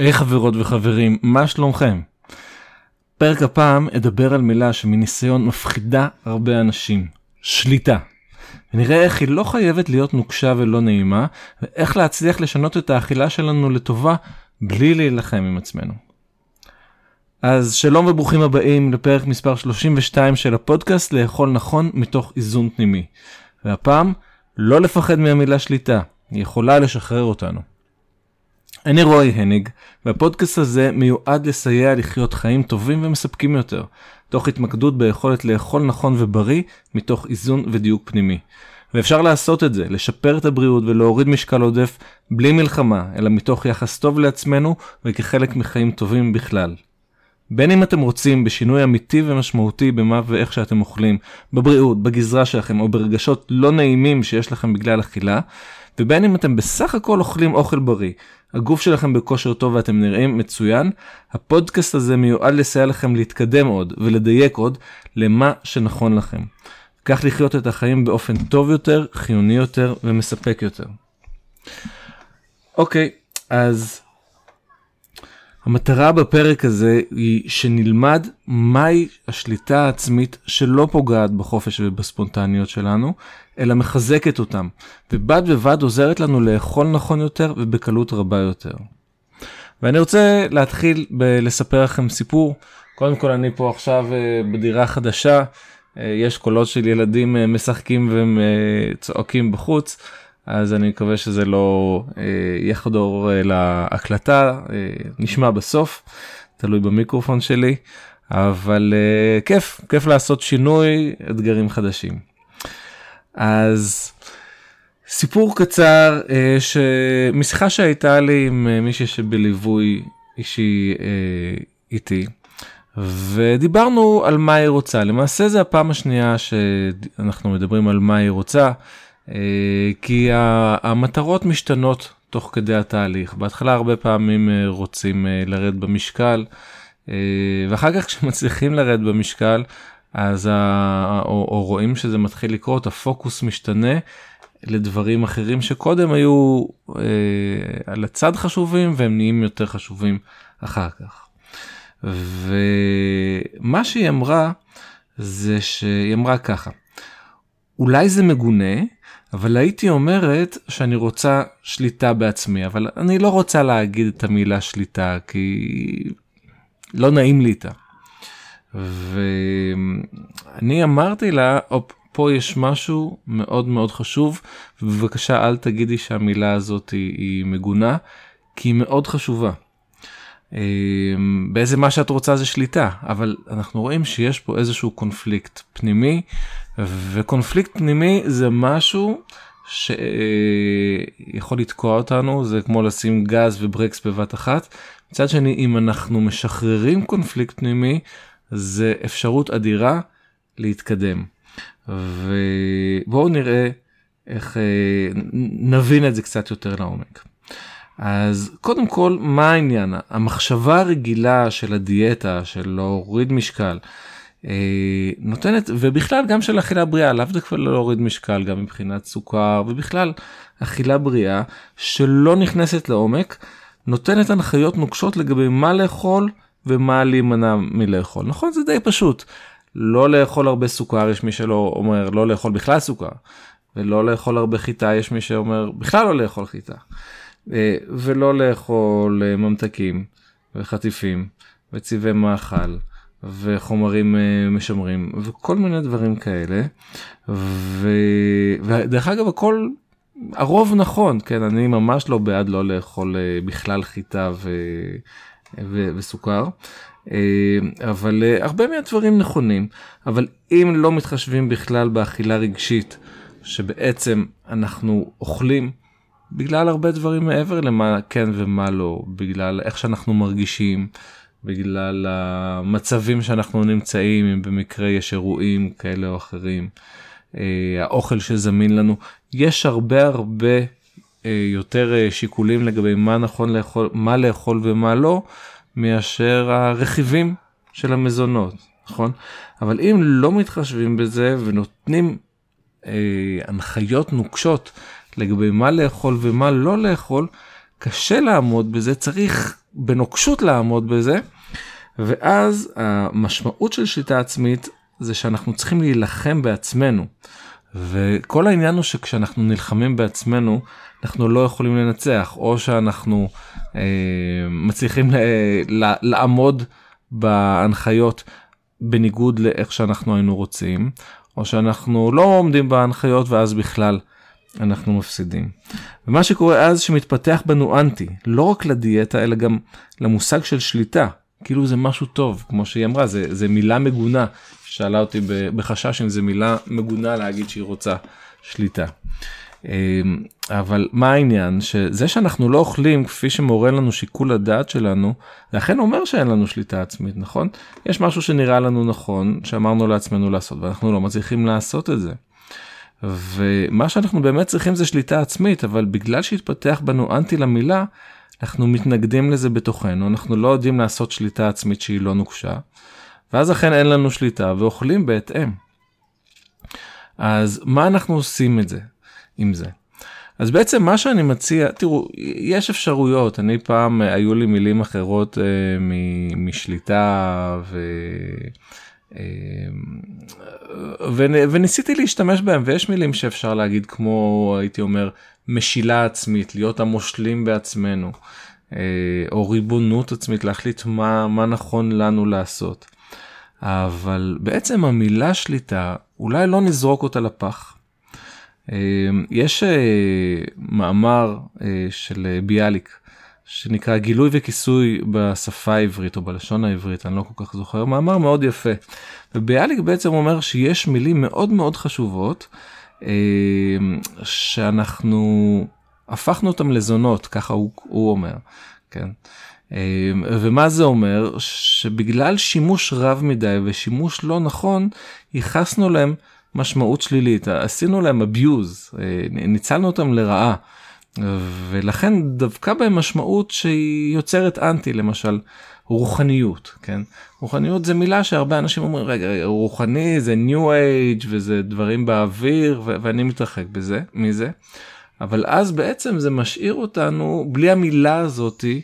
היי חברות וחברים, מה שלומכם? פרק הפעם אדבר על מילה שמניסיון מפחידה הרבה אנשים, שליטה. ונראה איך היא לא חייבת להיות נוקשה ולא נעימה, ואיך להצליח לשנות את האכילה שלנו לטובה בלי להילחם עם עצמנו. אז שלום וברוכים הבאים לפרק מספר 32 של הפודקאסט לאכול נכון מתוך איזון פנימי. והפעם, לא לפחד מהמילה שליטה, היא יכולה לשחרר אותנו. אני רועי הניג, והפודקאסט הזה מיועד לסייע לחיות חיים טובים ומספקים יותר, תוך התמקדות ביכולת לאכול נכון ובריא, מתוך איזון ודיוק פנימי. ואפשר לעשות את זה, לשפר את הבריאות ולהוריד משקל עודף, בלי מלחמה, אלא מתוך יחס טוב לעצמנו וכחלק מחיים טובים בכלל. בין אם אתם רוצים בשינוי אמיתי ומשמעותי במה ואיך שאתם אוכלים, בבריאות, בגזרה שלכם או ברגשות לא נעימים שיש לכם בגלל אכילה, ובין אם אתם בסך הכל אוכלים אוכל בריא, הגוף שלכם בכושר טוב ואתם נראים מצוין, הפודקאסט הזה מיועד לסייע לכם להתקדם עוד ולדייק עוד למה שנכון לכם. כך לחיות את החיים באופן טוב יותר, חיוני יותר ומספק יותר. אוקיי, אז המטרה בפרק הזה היא שנלמד מהי השליטה העצמית שלא פוגעת בחופש ובספונטניות שלנו, אלא מחזקת אותם, ובד בבד עוזרת לנו לאכול נכון יותר ובקלות רבה יותר. ואני רוצה להתחיל בלספר לכם סיפור. קודם כל אני פה עכשיו אה, בדירה חדשה, אה, יש קולות של ילדים אה, משחקים וצועקים בחוץ. אז אני מקווה שזה לא אה, יחדור אה, להקלטה, אה, נשמע בסוף, תלוי במיקרופון שלי, אבל אה, כיף, כיף לעשות שינוי, אתגרים חדשים. אז סיפור קצר אה, משיחה שהייתה לי עם אה, מישהי שבליווי אישי אה, איתי. ודיברנו על מה היא רוצה למעשה זה הפעם השנייה שאנחנו מדברים על מה היא רוצה כי המטרות משתנות תוך כדי התהליך. בהתחלה הרבה פעמים אה, רוצים אה, לרדת במשקל, ואחר כך כשמצליחים לרדת במשקל, אז ה... או, או רואים שזה מתחיל לקרות, הפוקוס משתנה לדברים אחרים שקודם היו אה, על הצד חשובים והם נהיים יותר חשובים אחר כך. ומה שהיא אמרה זה שהיא אמרה ככה, אולי זה מגונה, אבל הייתי אומרת שאני רוצה שליטה בעצמי, אבל אני לא רוצה להגיד את המילה שליטה כי לא נעים לי איתה. ואני אמרתי לה, אופ, פה יש משהו מאוד מאוד חשוב, ובבקשה אל תגידי שהמילה הזאת היא, היא מגונה, כי היא מאוד חשובה. באיזה מה שאת רוצה זה שליטה, אבל אנחנו רואים שיש פה איזשהו קונפליקט פנימי וקונפליקט פנימי זה משהו שיכול לתקוע אותנו, זה כמו לשים גז וברקס בבת אחת. מצד שני, אם אנחנו משחררים קונפליקט פנימי, זה אפשרות אדירה להתקדם. ובואו נראה איך אה, נבין את זה קצת יותר לעומק. אז קודם כל, מה העניין? המחשבה הרגילה של הדיאטה, של להוריד משקל, נותנת ובכלל גם של אכילה בריאה לאו דווקא להוריד משקל גם מבחינת סוכר ובכלל אכילה בריאה שלא נכנסת לעומק נותנת הנחיות נוקשות לגבי מה לאכול ומה להימנע מלאכול. נכון זה די פשוט. לא לאכול הרבה סוכר יש מי שלא אומר לא לאכול בכלל סוכר ולא לאכול הרבה חיטה יש מי שאומר בכלל לא לאכול חיטה. אה, ולא לאכול אה, ממתקים וחטיפים וצבעי מאכל. וחומרים uh, משמרים וכל מיני דברים כאלה. ו... ודרך אגב הכל הרוב נכון כן? אני ממש לא בעד לא לאכול uh, בכלל חיטה ו... ו... וסוכר. uh, אבל הרבה מהדברים נכונים. אבל אם לא מתחשבים בכלל באכילה רגשית שבעצם אנחנו אוכלים בגלל הרבה דברים מעבר למה כן ומה לא בגלל איך שאנחנו מרגישים. בגלל המצבים שאנחנו נמצאים, אם במקרה יש אירועים כאלה או אחרים, אה, האוכל שזמין לנו, יש הרבה הרבה אה, יותר אה, שיקולים לגבי מה נכון לאכול, מה לאכול ומה לא, מאשר הרכיבים של המזונות, נכון? אבל אם לא מתחשבים בזה ונותנים אה, הנחיות נוקשות לגבי מה לאכול ומה לא לאכול, קשה לעמוד בזה, צריך בנוקשות לעמוד בזה, ואז המשמעות של שליטה עצמית זה שאנחנו צריכים להילחם בעצמנו. וכל העניין הוא שכשאנחנו נלחמים בעצמנו אנחנו לא יכולים לנצח או שאנחנו אה, מצליחים ל, ל, לעמוד בהנחיות בניגוד לאיך שאנחנו היינו רוצים או שאנחנו לא עומדים בהנחיות ואז בכלל אנחנו מפסידים. ומה שקורה אז שמתפתח בנו אנטי לא רק לדיאטה אלא גם למושג של שליטה כאילו זה משהו טוב כמו שהיא אמרה זה, זה מילה מגונה שאלה אותי בחשש אם זה מילה מגונה להגיד שהיא רוצה שליטה. אמ, אבל מה העניין שזה שאנחנו לא אוכלים כפי שמורה לנו שיקול הדעת שלנו זה אכן אומר שאין לנו שליטה עצמית נכון יש משהו שנראה לנו נכון שאמרנו לעצמנו לעשות ואנחנו לא מצליחים לעשות את זה. ומה שאנחנו באמת צריכים זה שליטה עצמית אבל בגלל שהתפתח בנו אנטי למילה אנחנו מתנגדים לזה בתוכנו אנחנו לא יודעים לעשות שליטה עצמית שהיא לא נוקשה. ואז אכן אין לנו שליטה ואוכלים בהתאם. אז מה אנחנו עושים את זה עם זה? אז בעצם מה שאני מציע, תראו, יש אפשרויות, אני פעם, אה, היו לי מילים אחרות אה, משליטה ו... אה, ו... וניסיתי להשתמש בהם ויש מילים שאפשר להגיד כמו הייתי אומר משילה עצמית להיות המושלים בעצמנו אה, או ריבונות עצמית להחליט מה מה נכון לנו לעשות. אבל בעצם המילה שליטה, אולי לא נזרוק אותה לפח. אמ, יש אה, מאמר אה, של ביאליק שנקרא גילוי וכיסוי בשפה העברית או בלשון העברית, אני לא כל כך זוכר, מאמר מאוד יפה. וביאליק בעצם אומר שיש מילים מאוד מאוד חשובות אמ, שאנחנו הפכנו אותם לזונות, ככה הוא, הוא אומר, כן. אמ, ומה זה אומר? שבגלל שימוש רב מדי ושימוש לא נכון, ייחסנו להם משמעות שלילית, עשינו להם abuse, אה, ניצלנו אותם לרעה. ולכן דווקא בהם משמעות שהיא יוצרת אנטי למשל רוחניות כן רוחניות זה מילה שהרבה אנשים אומרים רגע רוחני זה new age וזה דברים באוויר ו- ואני מתרחק בזה מזה אבל אז בעצם זה משאיר אותנו בלי המילה הזאתי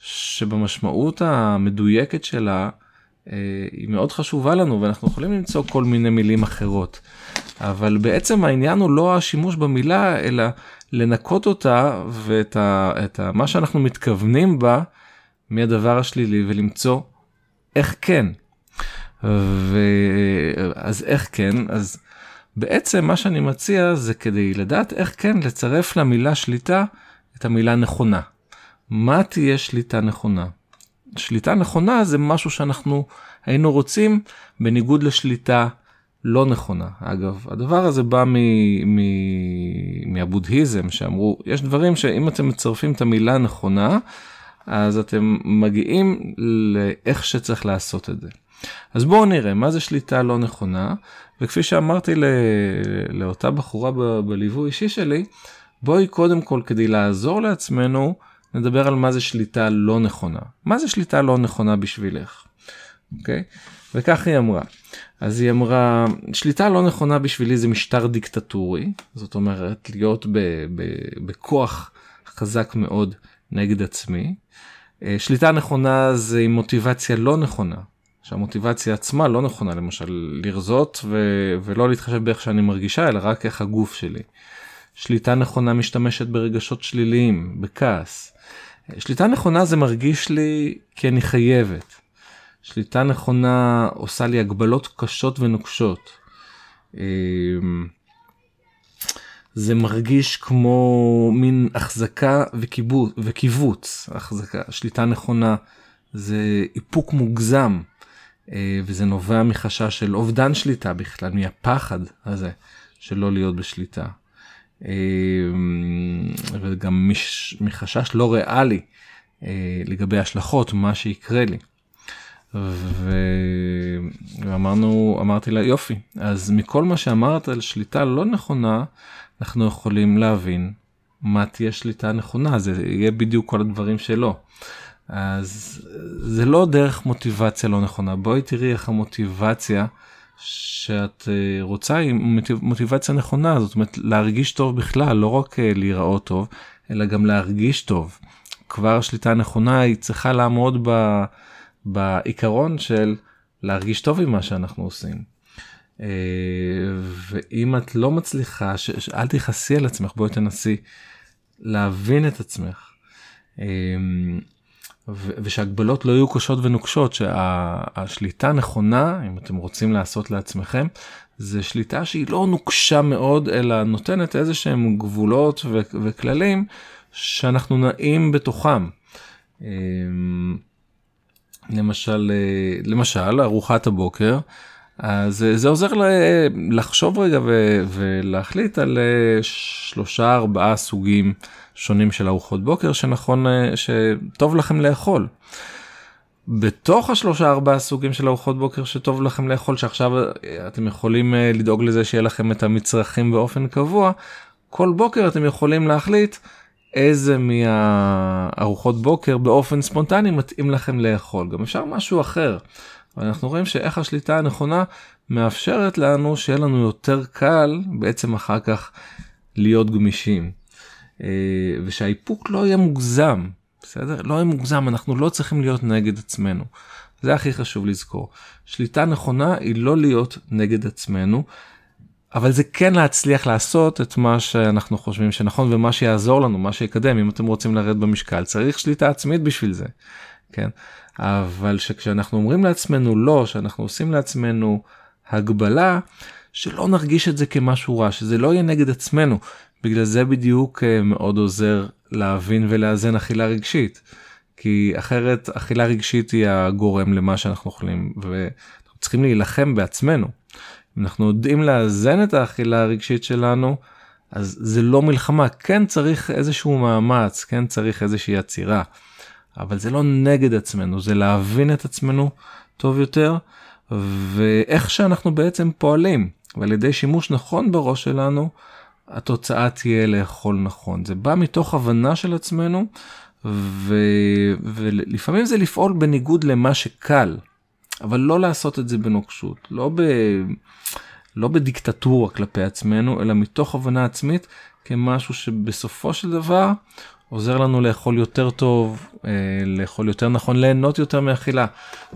שבמשמעות המדויקת שלה אה, היא מאוד חשובה לנו ואנחנו יכולים למצוא כל מיני מילים אחרות. אבל בעצם העניין הוא לא השימוש במילה אלא לנקות אותה ואת ה, ה, מה שאנחנו מתכוונים בה מהדבר השלילי ולמצוא איך כן. ואז איך כן אז בעצם מה שאני מציע זה כדי לדעת איך כן לצרף למילה שליטה את המילה נכונה. מה תהיה שליטה נכונה? שליטה נכונה זה משהו שאנחנו היינו רוצים בניגוד לשליטה לא נכונה. אגב, הדבר הזה בא מהבודהיזם שאמרו, יש דברים שאם אתם מצרפים את המילה נכונה, אז אתם מגיעים לאיך שצריך לעשות את זה. אז בואו נראה מה זה שליטה לא נכונה, וכפי שאמרתי לא, לאותה בחורה בליווי אישי שלי, בואי קודם כל כדי לעזור לעצמנו, נדבר על מה זה שליטה לא נכונה. מה זה שליטה לא נכונה בשבילך? אוקיי? וכך היא אמרה. אז היא אמרה, שליטה לא נכונה בשבילי זה משטר דיקטטורי, זאת אומרת להיות ב, ב, בכוח חזק מאוד נגד עצמי. אה, שליטה נכונה זה עם מוטיבציה לא נכונה, שהמוטיבציה עצמה לא נכונה, למשל לרזות ו- ולא להתחשב באיך שאני מרגישה, אלא רק איך הגוף שלי. שליטה נכונה משתמשת ברגשות שליליים, בכעס. שליטה נכונה זה מרגיש לי כי אני חייבת. שליטה נכונה עושה לי הגבלות קשות ונוקשות. אמ, זה מרגיש כמו מין החזקה וקיבוץ. החזקה, שליטה נכונה זה איפוק מוגזם, אה, וזה נובע מחשש של אובדן שליטה בכלל, מהפחד הזה של לא להיות בשליטה. אמ, וגם מחשש לא ריאלי אה, לגבי השלכות מה שיקרה לי. ואמרנו אמרתי לה יופי אז מכל מה שאמרת על שליטה לא נכונה אנחנו יכולים להבין מה תהיה שליטה נכונה זה יהיה בדיוק כל הדברים שלו. אז זה לא דרך מוטיבציה לא נכונה. בואי תראי איך המוטיבציה שאת אה, רוצה היא מוטיבציה נכונה. זאת אומרת להרגיש טוב בכלל לא רק אה, להיראות טוב אלא גם להרגיש טוב. כבר השליטה הנכונה היא צריכה לעמוד ב, בעיקרון של להרגיש טוב עם מה שאנחנו עושים. אה, ואם את לא מצליחה, ש, אל תכעסי על עצמך, בואי תנסי להבין את עצמך. אה, ושהגבלות לא יהיו קשות ונוקשות, שהשליטה הנכונה, אם אתם רוצים לעשות לעצמכם, זה שליטה שהיא לא נוקשה מאוד, אלא נותנת איזה שהם גבולות וכללים שאנחנו נעים בתוכם. למשל, אה, למשל ארוחת הבוקר, אז זה עוזר לחשוב רגע ולהחליט על אה, שלושה ארבעה סוגים שונים של ארוחות בוקר שנכון אה, שטוב לכם לאכול. בתוך השלושה ארבעה סוגים של ארוחות בוקר שטוב לכם לאכול שעכשיו אתם יכולים לדאוג לזה שיהיה לכם את המצרכים באופן קבוע כל בוקר אתם יכולים להחליט איזה מהארוחות בוקר באופן ספונטני מתאים לכם לאכול גם אפשר משהו אחר. אנחנו רואים שאיך השליטה הנכונה מאפשרת לנו שיהיה לנו יותר קל בעצם אחר כך להיות גמישים אה, ושהאיפוק לא יהיה מוגזם בסדר לא יהיה מוגזם אנחנו לא צריכים להיות נגד עצמנו. זה הכי חשוב לזכור שליטה נכונה היא לא להיות נגד עצמנו אבל זה כן להצליח לעשות את מה שאנחנו חושבים שנכון ומה שיעזור לנו מה שיקדם אם אתם רוצים לרדת במשקל צריך שליטה עצמית בשביל זה. כן אבל שכשאנחנו אומרים לעצמנו לא שאנחנו עושים לעצמנו הגבלה שלא נרגיש את זה כמשהו רע שזה לא יהיה נגד עצמנו בגלל זה בדיוק אה, מאוד עוזר להבין ולאזן אכילה רגשית כי אחרת אכילה רגשית היא הגורם למה שאנחנו אוכלים ואנחנו צריכים להילחם בעצמנו. אנחנו יודעים לאזן את האכילה הרגשית שלנו אז זה לא מלחמה. כן צריך איזשהו מאמץ כן צריך איזושהי עצירה אבל זה לא נגד עצמנו זה להבין את עצמנו טוב יותר ואיך שאנחנו בעצם פועלים ועל ידי שימוש נכון בראש שלנו התוצאה תהיה לאכול נכון. זה בא מתוך הבנה של עצמנו ו... ולפעמים זה לפעול בניגוד למה שקל אבל לא לעשות את זה בנוקשות לא ב... לא בדיקטטורה כלפי עצמנו אלא מתוך הבנה עצמית כמשהו שבסופו של דבר עוזר לנו לאכול יותר טוב אה, לאכול יותר נכון ליהנות יותר מאכילה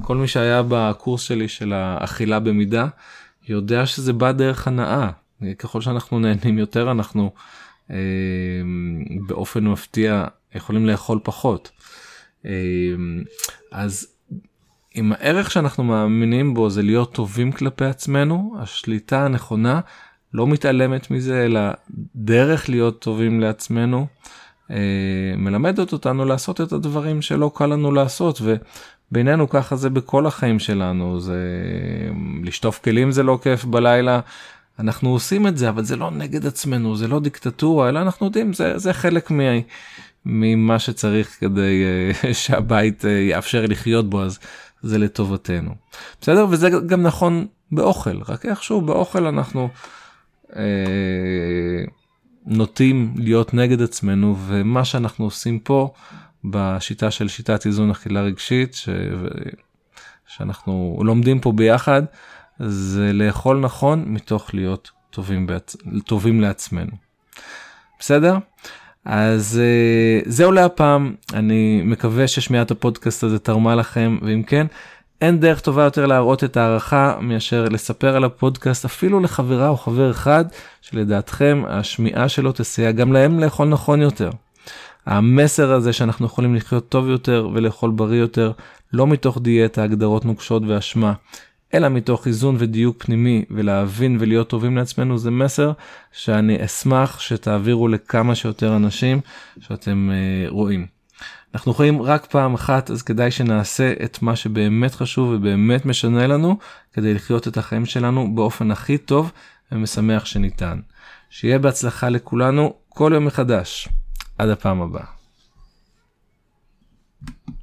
כל מי שהיה בקורס שלי של האכילה במידה יודע שזה בא דרך הנאה ככל שאנחנו נהנים יותר אנחנו אה, באופן מפתיע יכולים לאכול פחות. אה, אז אם הערך שאנחנו מאמינים בו זה להיות טובים כלפי עצמנו, השליטה הנכונה לא מתעלמת מזה, אלא דרך להיות טובים לעצמנו, אה, מלמדת אותנו לעשות את הדברים שלא קל לנו לעשות, ובינינו ככה זה בכל החיים שלנו, זה לשטוף כלים זה לא כיף בלילה. אנחנו עושים את זה אבל זה לא נגד עצמנו זה לא דיקטטורה אלא אנחנו יודעים זה זה חלק מה, ממה שצריך כדי uh, שהבית uh, יאפשר לחיות בו אז זה לטובתנו. בסדר? וזה גם נכון באוכל, רק איכשהו באוכל אנחנו אה, נוטים להיות נגד עצמנו, ומה שאנחנו עושים פה בשיטה של שיטת איזון אכילה רגשית, ש... שאנחנו לומדים פה ביחד, זה לאכול נכון מתוך להיות טובים, בעצ... טובים לעצמנו. בסדר? אז uh, זהו להפעם אני מקווה ששמיעת הפודקאסט הזה תרמה לכם ואם כן אין דרך טובה יותר להראות את ההערכה מאשר לספר על הפודקאסט אפילו לחברה או חבר אחד שלדעתכם השמיעה שלו תסייע גם להם לאכול נכון יותר. המסר הזה שאנחנו יכולים לחיות טוב יותר ולאכול בריא יותר לא מתוך דיאטה הגדרות נוקשות ואשמה אלא מתוך איזון ודיוק פנימי ולהבין ולהיות טובים לעצמנו זה מסר שאני אשמח שתעבירו לכמה שיותר אנשים שאתם uh, רואים. אנחנו חיים רק פעם אחת אז כדאי שנעשה את מה שבאמת חשוב ובאמת משנה לנו כדי לחיות את החיים שלנו באופן הכי טוב ומשמח שניתן. שיהיה בהצלחה לכולנו כל יום מחדש. עד הפעם הבאה.